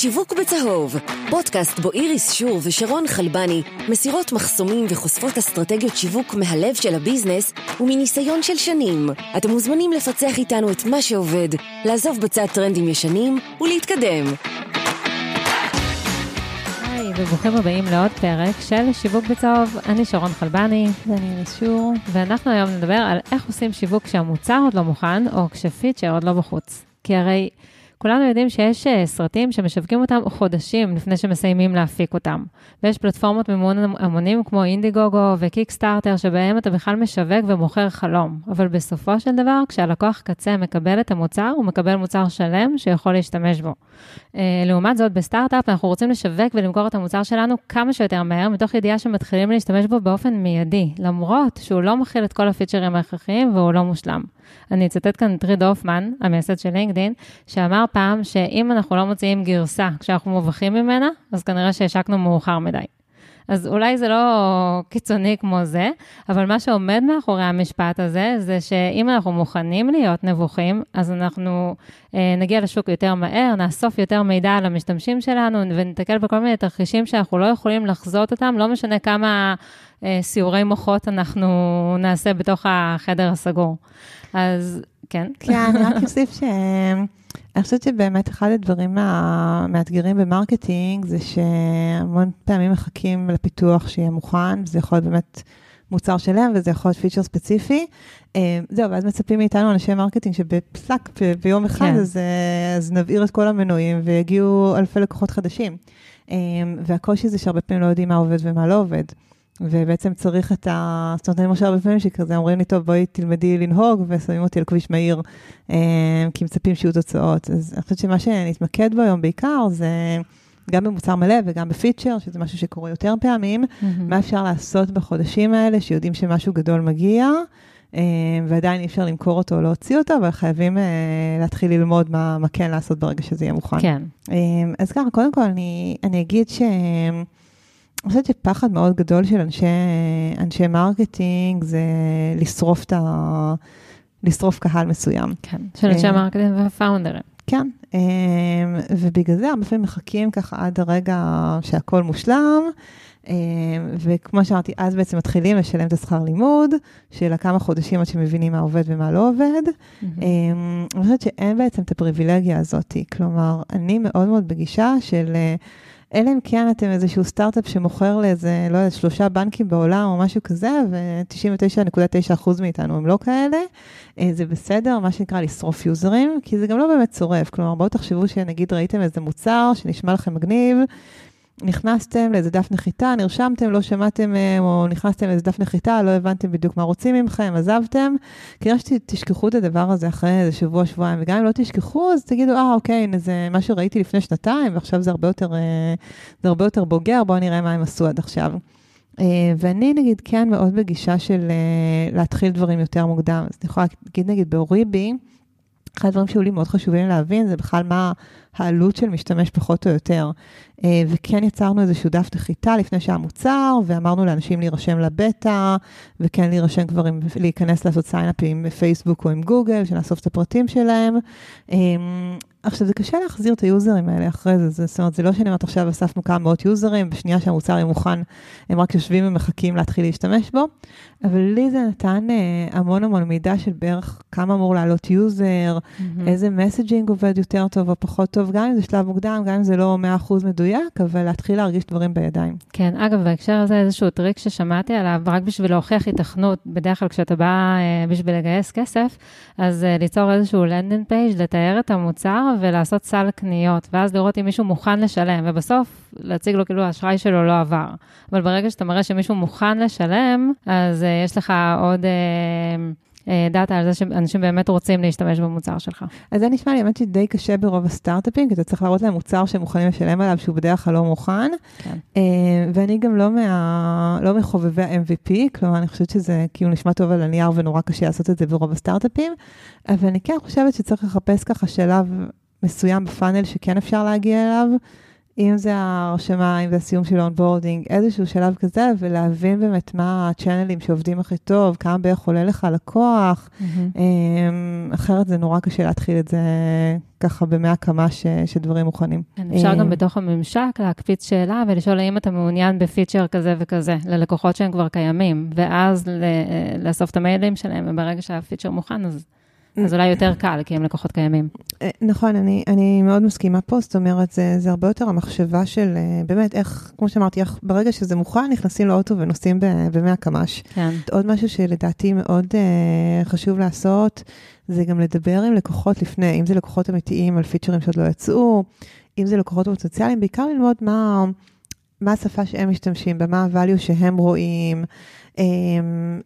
שיווק בצהוב, פודקאסט בו איריס שור ושרון חלבני מסירות מחסומים וחושפות אסטרטגיות שיווק מהלב של הביזנס ומניסיון של שנים. אתם מוזמנים לפצח איתנו את מה שעובד, לעזוב בצד טרנדים ישנים ולהתקדם. היי, וברוכים הבאים לעוד פרק של שיווק בצהוב. אני שרון חלבני. ואני איריס שור. ואנחנו היום נדבר על איך עושים שיווק כשהמוצר עוד לא מוכן, או כשפיצ'ר עוד לא בחוץ. כי הרי כולנו יודעים שיש uh, סרטים שמשווקים אותם חודשים לפני שמסיימים להפיק אותם. ויש פלטפורמות מימון המונים כמו אינדיגוגו וקיקסטארטר, שבהם אתה בכלל משווק ומוכר חלום. אבל בסופו של דבר, כשהלקוח קצה מקבל את המוצר, הוא מקבל מוצר שלם שיכול להשתמש בו. Uh, לעומת זאת, בסטארט-אפ אנחנו רוצים לשווק ולמכור את המוצר שלנו כמה שיותר מהר, מתוך ידיעה שמתחילים להשתמש בו באופן מיידי, למרות שהוא לא מכיל את כל הפיצ'רים ההכרחיים והוא לא מושלם. אני אצטט כאן את ריד הופמן, המייסד של לינקדין, שאמר פעם שאם אנחנו לא מוציאים גרסה כשאנחנו מובכים ממנה, אז כנראה שהשקנו מאוחר מדי. אז אולי זה לא קיצוני כמו זה, אבל מה שעומד מאחורי המשפט הזה, זה שאם אנחנו מוכנים להיות נבוכים, אז אנחנו אה, נגיע לשוק יותר מהר, נאסוף יותר מידע על המשתמשים שלנו וניתקל בכל מיני תרחישים שאנחנו לא יכולים לחזות אותם, לא משנה כמה אה, סיורי מוחות אנחנו נעשה בתוך החדר הסגור. אז כן. כן, אני רק אוסיף ש... אני חושבת שבאמת אחד הדברים המאתגרים ב marketing זה שהמון פעמים מחכים לפיתוח שיהיה מוכן, זה יכול להיות באמת מוצר שלם וזה יכול להיות feature ספציפי. אה, זהו, ואז מצפים מאיתנו אנשי marketing שבבום ביום אחד, כן. אז, אה, אז נבעיר את כל המנויים ויגיעו אלפי לקוחות חדשים. אה, והקושי זה שהרבה פעמים לא יודעים מה עובד ומה לא עובד. ובעצם צריך את ה... זאת אומרת, אני מרשה הרבה פעמים שכזה אומרים לי, טוב, בואי תלמדי לנהוג, ושמים אותי על כביש מהיר, אה, כי מצפים שיהיו תוצאות. אז אני חושבת שמה שנתמקד בו היום בעיקר, זה גם במוצר מלא וגם בפיצ'ר, שזה משהו שקורה יותר פעמים, mm-hmm. מה אפשר לעשות בחודשים האלה, שיודעים שמשהו גדול מגיע, אה, ועדיין אי אפשר למכור אותו או להוציא אותו, אבל חייבים אה, להתחיל ללמוד מה, מה כן לעשות ברגע שזה יהיה מוכן. כן. אז ככה, קודם כל, אני, אני אגיד ש... אני חושבת שפחד מאוד גדול של אנשי, אנשי marketing זה לשרוף ה... לשרוף קהל מסוים. כן, של אנשי אה, marketing וה founders. כן, אה, ובגלל זה הרבה פעמים מחכים ככה עד הרגע שהכל מושלם, אה, וכמו שאמרתי, אז בעצם מתחילים לשלם את השכר לימוד, של כמה חודשים עד שמבינים מה עובד ומה לא עובד. אני חושבת שאין בעצם את הפריבילגיה הזאת, כלומר, אני מאוד מאוד בגישה של... אלא אם כן אתם איזשהו סטארט-אפ שמוכר לאיזה, לא יודעת, שלושה בנקים בעולם או משהו כזה, ו-99.9% מאיתנו הם לא כאלה, אה, זה בסדר, מה שנקרא לשרוף יוזרים, כי זה גם לא באמת צורף. כלומר, בואו תחשבו שנגיד ראיתם איזה מוצר שנשמע לכם מגניב, נכנסתם לאיזה דף נחיתה, נרשמתם, לא שמעתם, אה, או נכנסתם לאיזה דף נחיתה, לא הבנתם בדיוק מה רוצים מכם, עזבתם. כנראה שתשכחו את הדבר הזה אחרי איזה שבוע, שבועיים, וגם אם לא תשכחו, אז תגידו, אה, אוקיי, הנה זה מה שראיתי לפני שנתיים, ועכשיו זה הרבה יותר, אה, זה הרבה יותר בוגר, בואו נראה מה הם עשו עד עכשיו. אה, ואני נגיד כן מאוד בגישה של להתחיל דברים יותר מוקדם. אז אני יכולה להגיד נגיד באוריבי, אחד הדברים שהיו לי מאוד חשובים להבין זה בכלל מה העלות של משתמש פחות או יותר. אה, וכן יצרנו איזשהו דף נחיתה לפני שהיה מוצר, ואמרנו לאנשים להירשם לבטא, וכן להירשם כבר, עם, להיכנס לעשות sign upים בפייסבוק או עם גוגל, שנאסוף את הפרטים שלהם. עכשיו, זה קשה להחזיר את ה userים האלה אחרי זה, זאת אומרת, זה לא שאני אומרת עכשיו אספנו כמה מאות userים, בשנייה שהמוצר יהיה מוכן, הם רק יושבים ומחכים להתחיל להשתמש בו, אבל לי זה נתן אה, המון המון מידע של בערך כמה אמור לעלות user, mm-hmm. איזה messaging עובד יותר טוב או פחות טוב, גם אם זה שלב מוקדם, גם אם זה לא 100% מדויק, אבל להתחיל להרגיש דברים בידיים. כן, אגב, בהקשר הזה איזשהו טריק ששמעתי עליו, רק בשביל להוכיח היתכנות, בדרך כלל כשאתה בא אה, בשביל לגייס כסף, אז אה, ליצור איזשהו landing page, לתאר את המוצר ולעשות סל קניות, ואז לראות אם מישהו מוכן לשלם, ובסוף להציג לו כאילו האשראי שלו לא עבר. אבל ברגע שאתה מראה שמישהו מוכן לשלם, אז uh, יש לך עוד... Uh, data על זה שאנשים באמת רוצים להשתמש במוצר שלך. אז זה נשמע לי, האמת שדי קשה ברוב הסטארט-אפים, כי אתה צריך להראות להם מוצר שהם מוכנים לשלם עליו, שהוא בדרך כלל לא מוכן. כן. ואני גם לא, מה, לא מחובבי ה-MVP, כלומר, אני חושבת שזה כאילו נשמע טוב על הנייר ונורא קשה לעשות את זה ברוב הסטארט-אפים, אבל אני כן חושבת שצריך לחפש ככה שלב מסוים ב funnel שכן אפשר להגיע אליו. אם זה ההרשמה, אם זה הסיום של onboarding, איזשהו שלב כזה, ולהבין באמת מה ה channelים שעובדים הכי טוב, כמה בערך עולה לך לקוח. Mm-hmm. אחרת זה נורא קשה להתחיל את זה ככה במאה כמה ש, שדברים מוכנים. כן, אפשר גם בתוך הממשק להקפיץ שאלה ולשאול האם אתה מעוניין בפיצ'ר כזה וכזה, ללקוחות שהם כבר קיימים, ואז לאסוף את המיילים שלהם, וברגע שהפיצ'ר מוכן, אז... אז אולי יותר קל, כי הם לקוחות קיימים. אה, נכון, אני, אני מאוד מסכימה פה, זאת אומרת, זה, זה הרבה יותר המחשבה של, אה, באמת, איך, כמו שאמרתי, איך ברגע שזה מוכן, נכנסים לאוטו ונוסעים ב-100 קמ"ש. כן. עוד משהו שלדעתי מאוד uh, חשוב לעשות, זה גם לדבר עם לקוחות לפני, אם זה לקוחות אמיתיים על פיצ'רים שעוד לא יצאו, אם זה לקוחות פוטנציאליים, בעיקר ללמוד מה, מה השפה שהם משתמשים במה ה-value שהם רואים, um,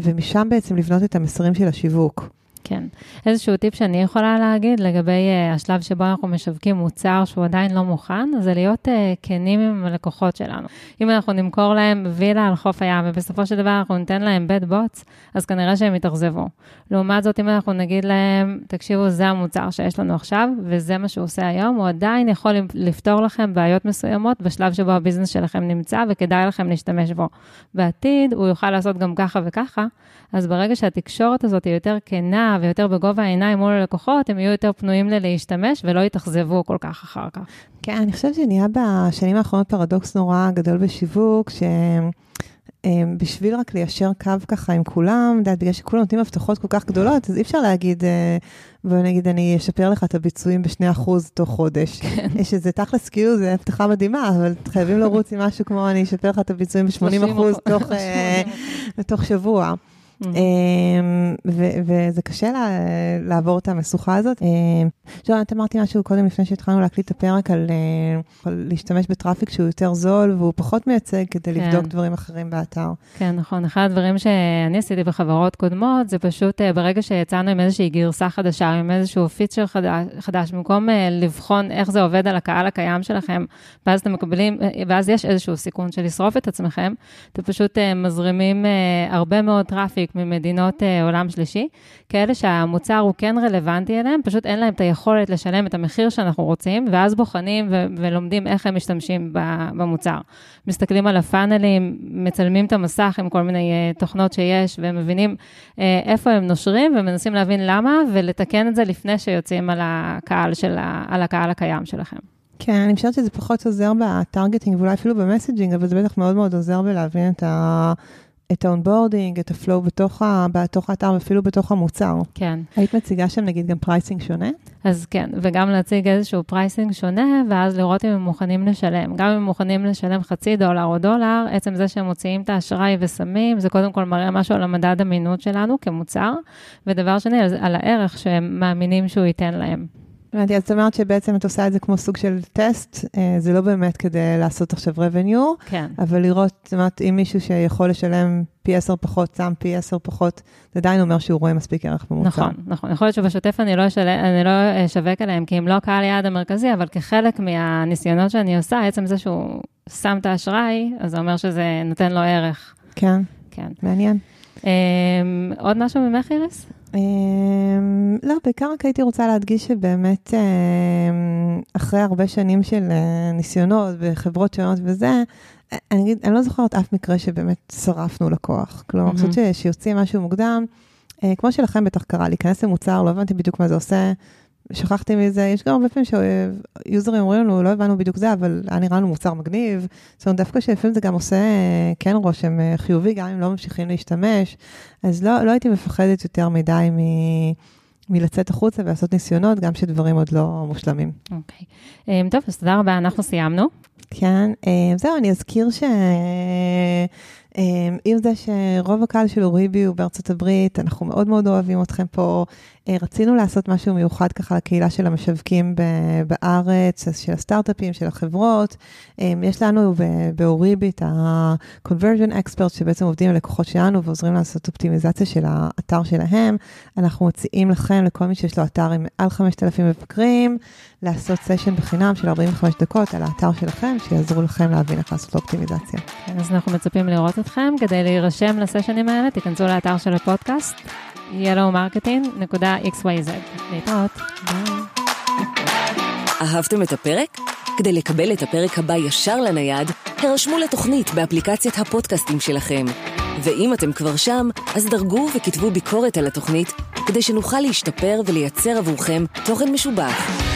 ומשם בעצם לבנות את המסרים של השיווק. כן. איזשהו טיפ שאני יכולה להגיד לגבי uh, השלב שבו אנחנו משווקים מוצר שהוא עדיין לא מוכן, זה להיות uh, כנים עם הלקוחות שלנו. אם אנחנו נמכור להם וילה על חוף הים, ובסופו של דבר אנחנו ניתן להם בד בוטס, אז כנראה שהם יתאכזבו. לעומת זאת, אם אנחנו נגיד להם, תקשיבו, זה המוצר שיש לנו עכשיו, וזה מה שהוא עושה היום, הוא עדיין יכול לפתור לכם בעיות מסוימות בשלב שבו הביזנס שלכם נמצא, וכדאי לכם להשתמש בו. בעתיד, הוא יוכל לעשות גם ככה וככה, אז ברגע שהתקשורת הזאת היא יותר כנה ויותר בגובה העיניים מול הלקוחות, הם יהיו יותר פנויים ללהשתמש ולא יתאכזבו כל כך אחר כך. כן, אני חושבת שנהיה בשנים האחרונות פרדוקס נורא גדול בשיווק, ש... בשביל רק ליישר קו ככה עם כולם, יודעת, בגלל שכולם נותנים הבטחות כל כך גדולות, אז אי אפשר להגיד, אה, בוא נגיד, אני אשפר לך את הביצועים ב-2% תוך חודש. כן. יש איזה תכלס, כאילו, זו הבטחה מדהימה, אבל חייבים לרוץ עם משהו כמו, אני אשפר לך את הביצועים ב-80% תוך שבוע. אמ, וזה קשה לעבור את המשוכה הזאת. עכשיו, אמ, את אמרתי משהו קודם, לפני שהתחלנו להקליט את הפרק, על אה, להשתמש ב traffic שהוא יותר זול והוא פחות מייצג כדי כן. לבדוק דברים אחרים באתר. כן, נכון. אחד הדברים שאני עשיתי בחברות קודמות, זה פשוט אה, ברגע שיצאנו עם איזושהי גרסה חדשה, עם איזשהו feature חדש, במקום אה, לבחון איך זה עובד על הקהל הקיים שלכם, ואז אתם מקבלים, ואז יש איזשהו סיכון של לשרוף את עצמכם, אתם פשוט מזרימים הרבה מאוד traffic ממדינות uh, עולם שלישי, כאלה שהמוצר הוא כן רלוונטי אליהם, פשוט אין להם את היכולת לשלם את המחיר שאנחנו רוצים, ואז בוחנים ו- ולומדים איך הם משתמשים במוצר. מסתכלים על ה funnelים, מצלמים את המסך עם כל מיני uh, תוכנות שיש, ומבינים uh, איפה הם נושרים, ומנסים להבין למה, ולתקן את זה לפני שיוצאים על הקהל, של ה- על הקהל הקיים שלכם. כן, אני חושבת שזה פחות עוזר ב targeting ואולי אפילו ב messaging, אבל זה בטח מאוד מאוד עוזר בלהבין את ה... את ה onboarding, את ה flow בתוך, בתוך האתר ואפילו בתוך המוצר. כן. היית מציגה שם נגיד גם pricing שונה? אז כן, וגם להציג איזשהו pricing שונה, ואז לראות אם הם מוכנים לשלם. גם אם הם מוכנים לשלם חצי דולר או דולר, עצם זה שהם מוציאים את האשראי ושמים, זה קודם כל מראה משהו על המדד אמינות שלנו כמוצר, ודבר שני, על, על הערך שהם מאמינים שהוא ייתן להם. הבנתי, אז את אומרת שבעצם את עושה את זה כמו סוג של טסט, אה, זה לא באמת כדי לעשות עכשיו revenue, כן. אבל לראות, זאת אומרת, אם מישהו שיכול לשלם פי עשר פחות, שם פי עשר פחות, זה עדיין אומר שהוא רואה מספיק ערך במוצר. נכון, נכון. יכול להיות שבשוטף אני לא, אשל... אני לא אשווק עליהם, כי הם לא הקהל יעד המרכזי, אבל כחלק מהניסיונות שאני עושה, עצם זה שהוא שם את האשראי, אז זה אומר שזה נותן לו ערך. כן. כן. מעניין. Um, עוד משהו ממך, איריס? אמ, לא, בעיקר רק הייתי רוצה להדגיש שבאמת אמ, אחרי הרבה שנים של אה, ניסיונות וחברות שונות וזה, אני אגיד, אני לא זוכרת אף מקרה שבאמת שרפנו לקוח. כלומר, אני חושבת שיוצאים משהו מוקדם, אה, כמו שלכם בטח קרה, להיכנס למוצר, לא הבנתי בדיוק מה זה עושה, שכחתי מזה, יש גם הרבה פעמים שיוזרים אומרים לנו, לא הבנו בדיוק זה, אבל היה נראה לנו מוצר מגניב. זאת אומרת, דווקא שלפעמים זה גם עושה כן רושם אה, חיובי, גם אם לא ממשיכים להשתמש. אז לא, לא הייתי מפחדת יותר מדי מ... מלצאת החוצה ולעשות ניסיונות, גם שדברים עוד לא מושלמים. אוקיי. Okay. אה, טוב, אז תודה רבה, אנחנו סיימנו. כן, אה, זהו, אני אזכיר ש... עם זה שרוב הקהל של אוריבי הוא בארצות הברית, אנחנו מאוד מאוד אוהבים אתכם פה. אה, רצינו לעשות משהו מיוחד ככה לקהילה של המשווקים בארץ, של הסטארט-אפים, של החברות. אה, יש לנו באוריבי את ה-conversion expert שבעצם עובדים עם לקוחות שלנו ועוזרים לעשות אופטימיזציה של האתר שלהם. אנחנו מציעים לכם, לכל מי שיש לו אתר עם מעל 5,000 מבקרים, לעשות סשן בחינם של 45 דקות על האתר שלכם, שיעזרו לכם להבין איך לעשות אופטימיזציה. אז אנחנו מצפים לראות אתכם. כדי להירשם לסשנים האלה, תיכנסו לאתר של הפודקאסט, yellowmarketing.xyz. להתראות. אהבתם את הפרק? כדי לקבל את הפרק הבא ישר לנייד, הרשמו לתוכנית באפליקציית הפודקאסטים שלכם. ואם אתם כבר שם, אז דרגו וכתבו ביקורת על התוכנית, כדי שנוכל להשתפר ולייצר עבורכם תוכן משובח.